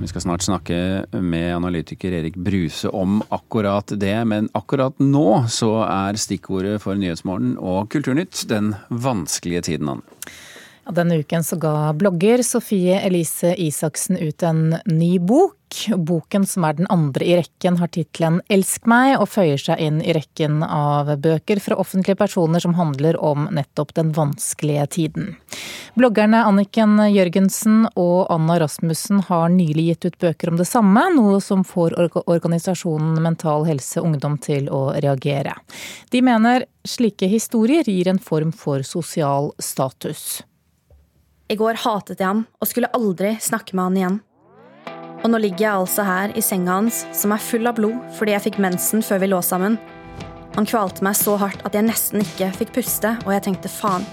Vi skal snart snakke med analytiker Erik Bruse om akkurat det, men akkurat nå så er stikkordet for Nyhetsmorgen og Kulturnytt den vanskelige tiden, Anne. Denne uken så ga blogger Sofie Elise Isaksen ut en ny bok. Boken, som er den andre i rekken, har tittelen Elsk meg, og føyer seg inn i rekken av bøker fra offentlige personer som handler om nettopp den vanskelige tiden. Bloggerne Anniken Jørgensen og Anna Rasmussen har nylig gitt ut bøker om det samme, noe som får organisasjonen Mental Helse Ungdom til å reagere. De mener slike historier gir en form for sosial status. I går hatet jeg ham og skulle aldri snakke med han igjen. Og nå ligger jeg altså her i senga hans, som er full av blod fordi jeg fikk mensen før vi lå sammen. Han kvalte meg så hardt at jeg nesten ikke fikk puste, og jeg tenkte faen,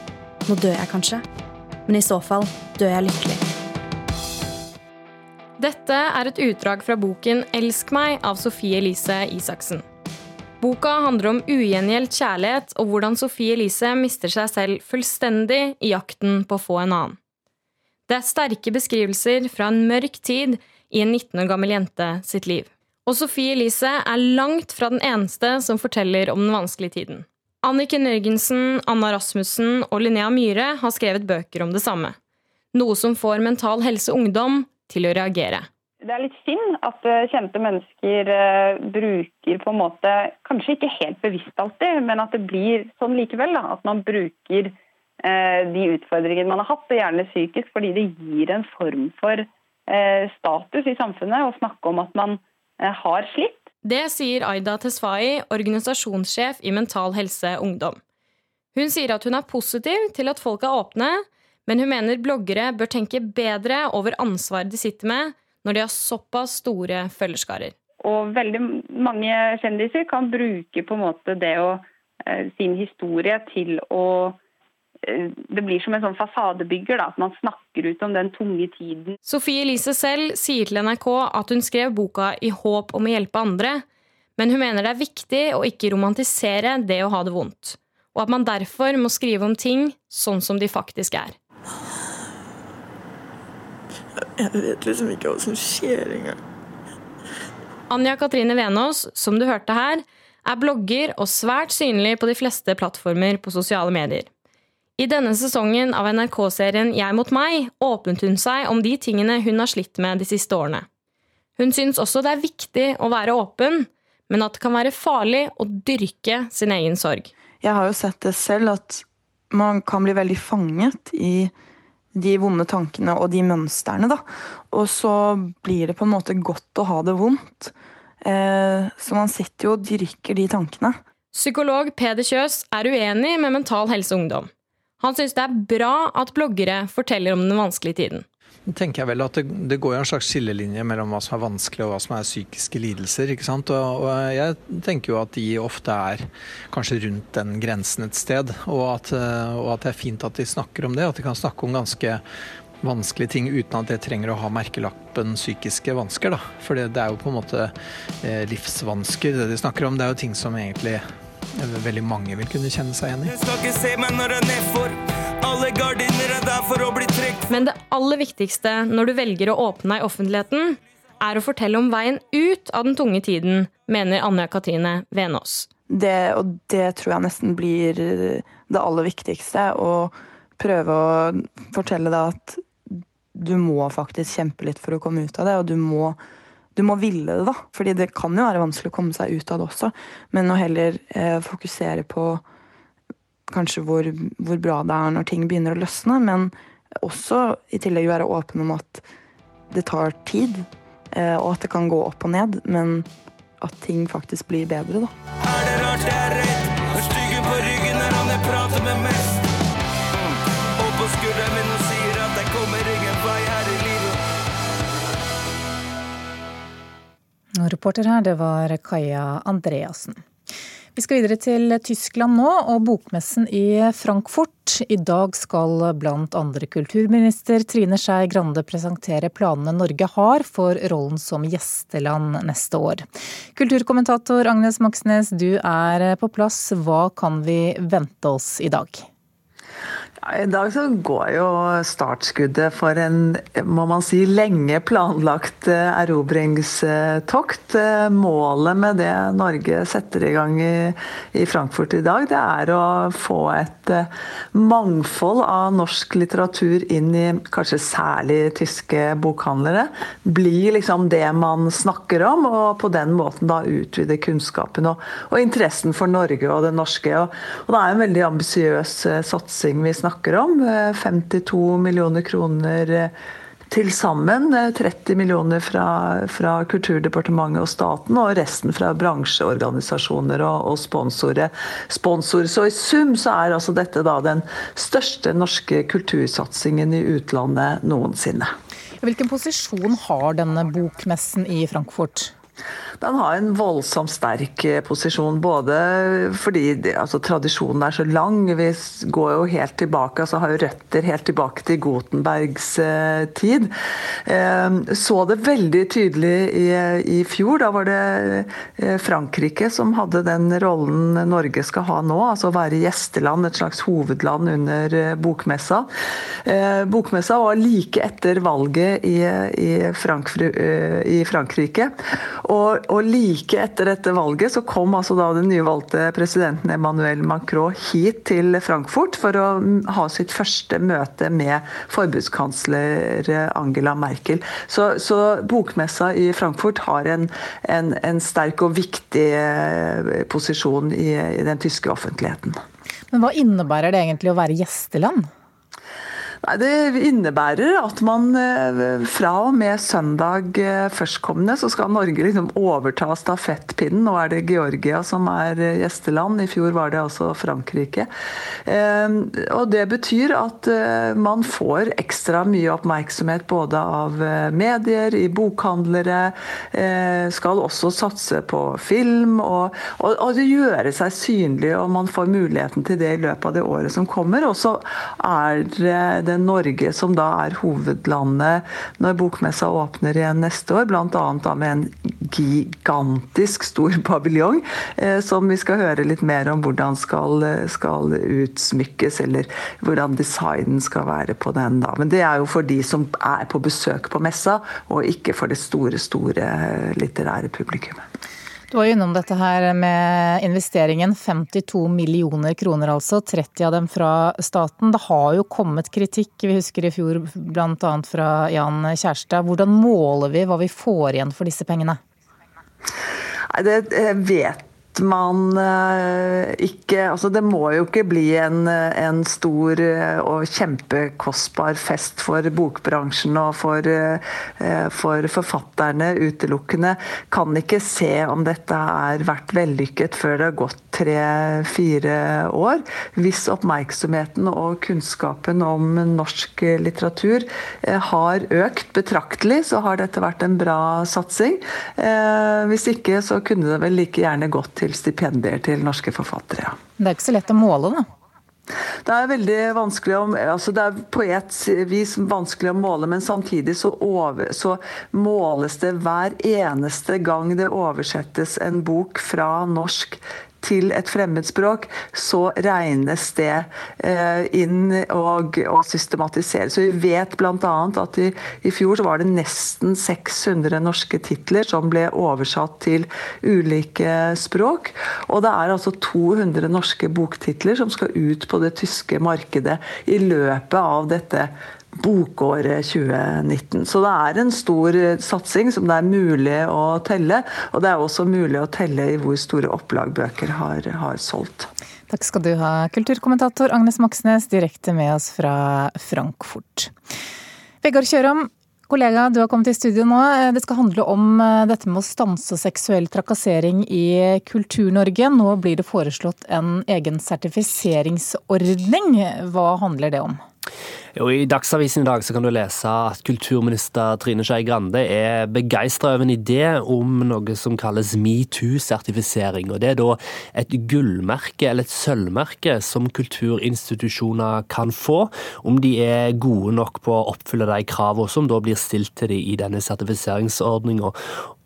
nå dør jeg kanskje. Men i så fall dør jeg lykkelig. Dette er et utdrag fra boken 'Elsk meg' av Sofie Elise Isaksen. Boka handler om ugjengjeld kjærlighet og hvordan Sofie Elise mister seg selv fullstendig i jakten på å få en annen. Det er sterke beskrivelser fra en mørk tid i en 19 år gammel jente sitt liv. Og Sofie Elise er langt fra den eneste som forteller om den vanskelige tiden. Anniken Jørgensen, Anna Rasmussen og Linnea Myhre har skrevet bøker om det samme. Noe som får Mental Helse Ungdom til å reagere. Det er litt synd at eh, kjente mennesker uh, bruker på en måte, kanskje ikke helt bevisst alltid, men at det blir sånn likevel. Da, at man bruker Eh, de utfordringene man har hatt, og gjerne psykisk, fordi det gir en form for eh, status i samfunnet å snakke om at man eh, har slitt. Det sier Aida Tesfai, organisasjonssjef i Mental Helse Ungdom. Hun sier at hun er positiv til at folk er åpne, men hun mener bloggere bør tenke bedre over ansvaret de sitter med når de har såpass store følgerskarer. Og veldig mange kjendiser kan bruke på en måte det å sin historie til å det blir som en sånn fasadebygger, da, at man snakker ut om den tunge tiden. Sofie Elise selv sier til NRK at hun skrev boka i håp om å hjelpe andre, men hun mener det er viktig å ikke romantisere det å ha det vondt, og at man derfor må skrive om ting sånn som de faktisk er. Jeg vet liksom ikke hva som skjer engang. Anja Katrine Venås, som du hørte her, er blogger og svært synlig på de fleste plattformer på sosiale medier. I denne sesongen av NRK-serien Jeg mot meg åpnet hun seg om de tingene hun har slitt med de siste årene. Hun syns også det er viktig å være åpen, men at det kan være farlig å dyrke sin egen sorg. Jeg har jo sett det selv, at man kan bli veldig fanget i de vonde tankene og de mønstrene. Da. Og så blir det på en måte godt å ha det vondt. Eh, så man sitter jo og dyrker de tankene. Psykolog Peder Kjøs er uenig med Mental Helse Ungdom. Han syns det er bra at bloggere forteller om den vanskelige tiden. Jeg tenker vel at det, det, går en slags skillelinje mellom hva som er vanskelig og hva som er psykiske lidelser. ikke sant? Og, og jeg tenker jo at de ofte er kanskje rundt den grensen et sted. Og at, og at det er fint at de snakker om det. At de kan snakke om ganske vanskelige ting uten at det trenger å ha merkelappen psykiske vansker. da. For det, det er jo på en måte eh, livsvansker det de snakker om. Det er jo ting som egentlig veldig mange vil kunne kjenne seg igjen i. Men det aller viktigste når du velger å åpne deg i offentligheten, er å fortelle om veien ut av den tunge tiden, mener Anja Katrine Venås. Det, og det tror jeg nesten blir det aller viktigste. Å prøve å fortelle deg at du må faktisk kjempe litt for å komme ut av det, og du må du må ville det, da. Fordi det kan jo være vanskelig å komme seg ut av det også. Men å heller eh, fokusere på kanskje hvor, hvor, bra det er når ting begynner å løsne. Men også i tillegg være åpen om at det tar tid, eh, og at det kan gå opp og ned. Men at ting faktisk blir bedre, da. Er det rart det er redd? Og reporter her, det var Kaja Andreassen. Vi skal videre til Tyskland nå, og bokmessen i Frankfurt. I dag skal blant andre kulturminister Trine Skei Grande presentere planene Norge har for rollen som gjesteland neste år. Kulturkommentator Agnes Moxnes, du er på plass. Hva kan vi vente oss i dag? I dag så går jo startskuddet for en må man si, lenge planlagt eh, erobringstokt. Eh, målet med det Norge setter i gang i, Frankfurt i dag, det er å få et eh, mangfold av norsk litteratur inn i kanskje særlig tyske bokhandlere. Bli liksom det man snakker om, og på den måten da utvide kunnskapen og, og interessen for Norge og det norske. Og, og det er en veldig ambisiøs satsing vi snakker snakker om. 52 eh, millioner kroner eh, til sammen. 30 eh, millioner fra, fra, Kulturdepartementet og staten, og resten fra bransjeorganisasjoner og, og sponsorer. Sponsor. Så i sum så er altså dette da den største norske kultursatsingen i utlandet noensinne. Hvilken posisjon har denne bokmessen i Frankfurt? Den har en voldsomt sterk eh, posisjon, både fordi altså, tradisjonen er så lang. Vi går jo helt tilbake, altså har jo røtter helt tilbake til Gutenbergs eh, tid. Eh, så det veldig tydelig i, i, fjor. Da var det eh, Frankrike som hadde den rollen Norge skal ha nå, altså å være gjesteland, et slags hovedland under eh, bokmessa. Eh, bokmessa var like etter valget i, i, Frankfru, i Frankrike. Og, og, like etter dette valget så kom altså da den nyvalgte presidenten Emmanuel Macron hit til Frankfurt for å ha sitt første møte med forbudskansler Angela Merkel. Så, så bokmessa i Frankfurt har en, en, en sterk og viktig eh, posisjon i, i den tyske offentligheten. Men hva innebærer det egentlig å være gjesteland? Nei, Det innebærer at man eh, fra og med søndag eh, førstkommende så skal Norge liksom overta stafettpinnen. Nå er det Georgia som er eh, gjesteland. I fjor var det altså Frankrike. Og Det betyr at man får ekstra mye oppmerksomhet både av medier, i bokhandlere. Skal også satse på film og, og, og gjøre seg synlig, og man får muligheten til det i løpet av det året som kommer. Og så er det det Norge som da er hovedlandet når bokmessa åpner igjen neste år, bl.a. med en gigantisk stor paviljong, eh, som vi skal høre litt mer om hvordan skal, skal utsmykkes, eller hvordan designen skal være på den. da. Men det er jo for de som er på besøk på messa, og ikke for det store, store litterære publikummet. Du var innom dette her med investeringen. 52 millioner kroner altså, 30 av dem fra staten. Det har jo kommet kritikk, vi husker i fjor bl.a. fra Jan Kjærstad. Hvordan måler vi hva vi får igjen for disse pengene? Det vet man eh, ikke Altså det må jo ikke bli en, en, stor eh, og kjempekostbar fest for bokbransjen og for, eh, for, forfatterne utelukkende. Kan ikke se om dette har vært vellykket før det har gått tre-fire år. Hvis oppmerksomheten og kunnskapen om norsk litteratur har økt betraktelig, så har dette vært en bra satsing. Hvis ikke så kunne det vel like gjerne gått til til stipendier til norske forfattere. Det er ikke så lett å måle, da? Det er veldig vanskelig å, altså det er på et vis vanskelig å måle, men samtidig så, over, så, måles det hver eneste gang det oversettes en bok fra norsk til et fremmedspråk, så regnes det eh, inn og, og systematiseres. Så vi vet bl.a. at i, i, fjor så var det nesten 600 norske titler som ble oversatt til ulike språk. Og det er altså 200 norske boktitler som skal ut på det tyske markedet i løpet av dette bokåret 2019. Så det er en stor satsing som det er mulig å telle. Og det er også mulig å telle i hvor store opplag bøker har, har solgt. Takk skal du ha, kulturkommentator Agnes Moxnes, direkte med oss fra Frankfurt. Vegard Kjørom, kollega, du har kommet i studio nå. Det skal handle om eh, dette med å stanse seksuell trakassering i Kultur-Norge. Nå blir det foreslått en egen sertifiseringsordning. Hva handler det om? Jo, I Dagsavisen i dag kan du lese at kulturminister Trine Skei Grande er begeistra over en idé om noe som kalles metoo-sertifisering. og Det er da et gullmerke eller et sølvmerke som kulturinstitusjoner kan få, om de er gode nok på å oppfylle de kravene som da blir stilt til dem i denne sertifiseringsordninga.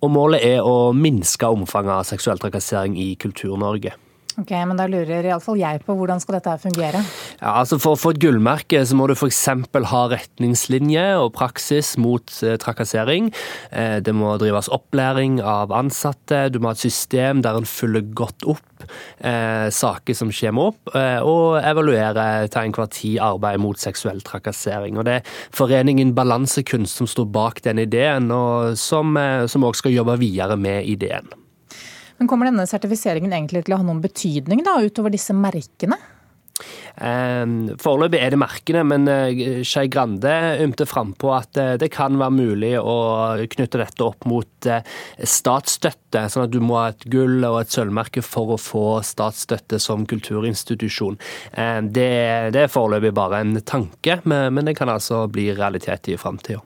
Målet er å minske omfanget av seksuell trakassering i Kultur-Norge. Ok, men da lurer iallfall jeg på hvordan skal dette fungere? Ja, altså For å få et gullmerke så må du f.eks. ha retningslinjer og praksis mot eh, trakassering. Eh, det må drives opplæring av ansatte, du må ha et system der en følger godt opp eh, saker som kommer opp, eh, og evaluere til enhver tid arbeid mot seksuell trakassering. Og Det er foreningen Balansekunst som står bak den ideen, og som òg skal jobbe videre med ideen. Men Kommer denne sertifiseringen egentlig til å ha noen betydning da, utover disse merkene? Ehm, foreløpig er det merkene, men eh, Skei Grande ymte frampå at eh, det kan være mulig å knytte dette opp mot eh, statsstøtte. Sånn at du må ha et gull og et sølvmerke for å få statsstøtte som kulturinstitusjon. Ehm, det, er foreløpig bare en tanke, men det kan altså bli realitet i framtida.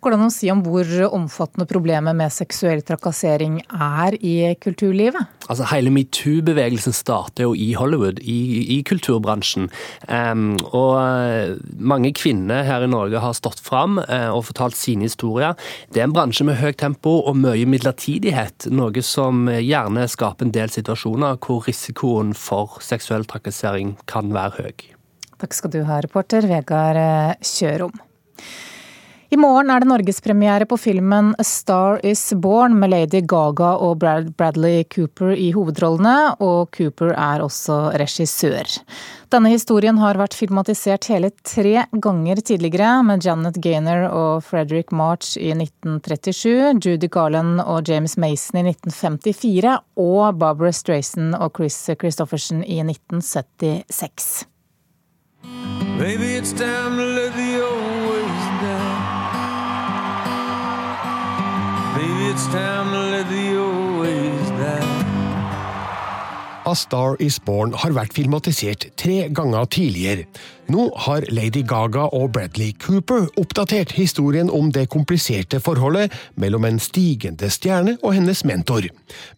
Går det an å si om hvor omfattende problemet med seksuell trakassering er i kulturlivet? Altså Hele metoo-bevegelsen starter jo i Hollywood, i, i kulturbransjen. Um, og eh, mange kvinner her i Norge har stått fram uh, og fortalt sine historier. Det er en bransje med høyt tempo og mye midlertidighet, noe som gjerne skaper en del situasjoner hvor risikoen for seksuell trakassering kan være høy. Takk skal du ha, reporter Vegard eh, Kjørom. I morgen er det norgespremiere på filmen A Star Is Born med Lady Gaga og Bradley Cooper i hovedrollene, og Cooper er også regissør. Denne historien har vært filmatisert hele tre ganger tidligere, med Janet Gaynor og Frederick March i 1937, Judy Garland og James Mason i 1954, og Barbara Strayson og Chris Christofferson i 1976. Baby, it's time to let the time the old. A Star Is Born har vært filmatisert tre ganger tidligere. Nå har Lady Gaga og Bradley Cooper oppdatert historien om det kompliserte forholdet mellom en stigende stjerne og hennes mentor.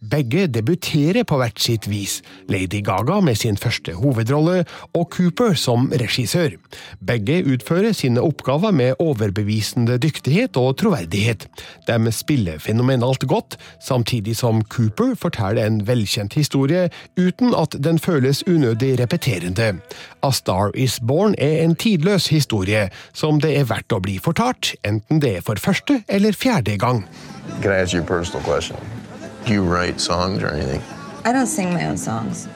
Begge debuterer på hvert sitt vis, Lady Gaga med sin første hovedrolle og Cooper som regissør. Begge utfører sine oppgaver med overbevisende dyktighet og troverdighet. De spiller fenomenalt godt, samtidig som Cooper forteller en velkjent historie uten at den føles unødig repeterende. A Star Is Born er en tidløs historie som det er verdt å bli fortalt, enten det er for første eller fjerde gang. Can I ask you a personal question? Do you write songs or anything? I don't sing my own songs.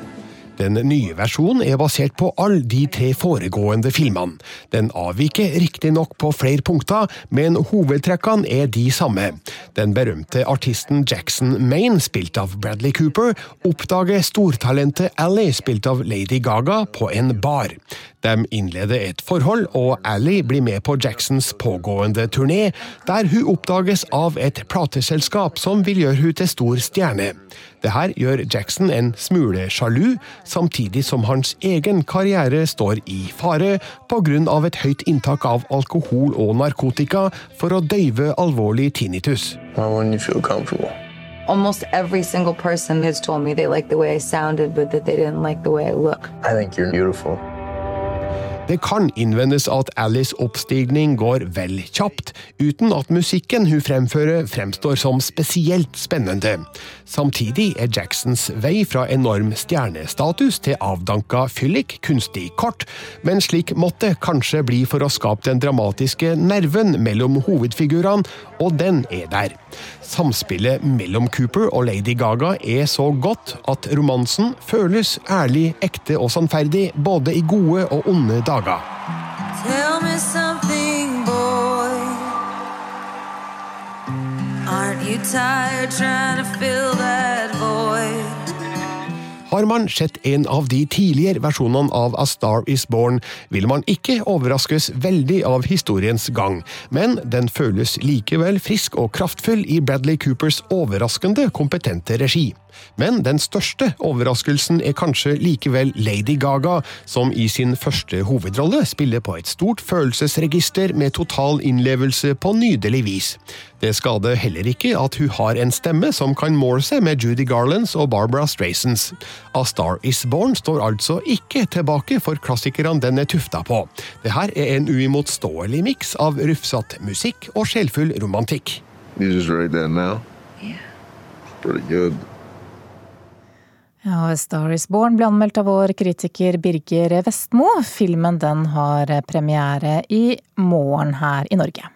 Den nye versjonen er basert på alle de tre foregående filmene. Den avviker riktignok på flere punkter, men hovedtrekkene er de samme. Den berømte artisten Jackson Maine, spilt av Bradley Cooper, oppdager stortalentet Ally, spilt av Lady Gaga, på en bar. De innleder et forhold, og Ally blir med på Jacksons pågående turné, der hun oppdages av et plateselskap som vil gjøre hun til stor stjerne. Dette gjør Jackson en smule sjalu, samtidig som hans egen karriere står i fare pga. et høyt inntak av alkohol og narkotika for å døyve alvorlig tinnitus. Almost every single person has told me they liked the way I sounded, but that they didn't like the way I look. I think you're beautiful. Det kan innvendes at Alice oppstigning går vel kjapt, uten at musikken hun fremfører fremstår som spesielt spennende. Samtidig er Jacksons vei fra enorm stjernestatus til avdanka fyllik kunstig kort, men slik måtte kanskje bli for å skape den dramatiske nerven mellom hovedfigurene, og den er der. Samspillet mellom Cooper og Lady Gaga er så godt at romansen føles ærlig, ekte og sannferdig, både i gode og onde dager. Tell me something, boy. Aren't you tired trying to fill void? Har man sett en av de tidligere versjonene av A Star Is Born, vil man ikke overraskes veldig av historiens gang, men den føles likevel frisk og kraftfull i Bradley Coopers overraskende kompetente regi. Men den største overraskelsen er kanskje likevel Lady Gaga, som i sin første hovedrolle spiller på et stort følelsesregister med total innlevelse på nydelig vis. Det skader heller ikke at hun har en stemme som kan måle seg med Judy Garlands og Barbara Straysons. A Star Is Born står altså ikke tilbake for klassikerne den er tufta på. Dette er en uimotståelig miks av rufsete musikk og sjelfull romantikk. Ja, Star is Born ble anmeldt av vår kritiker Birger Vestmo. Filmen den har premiere i morgen her i Norge.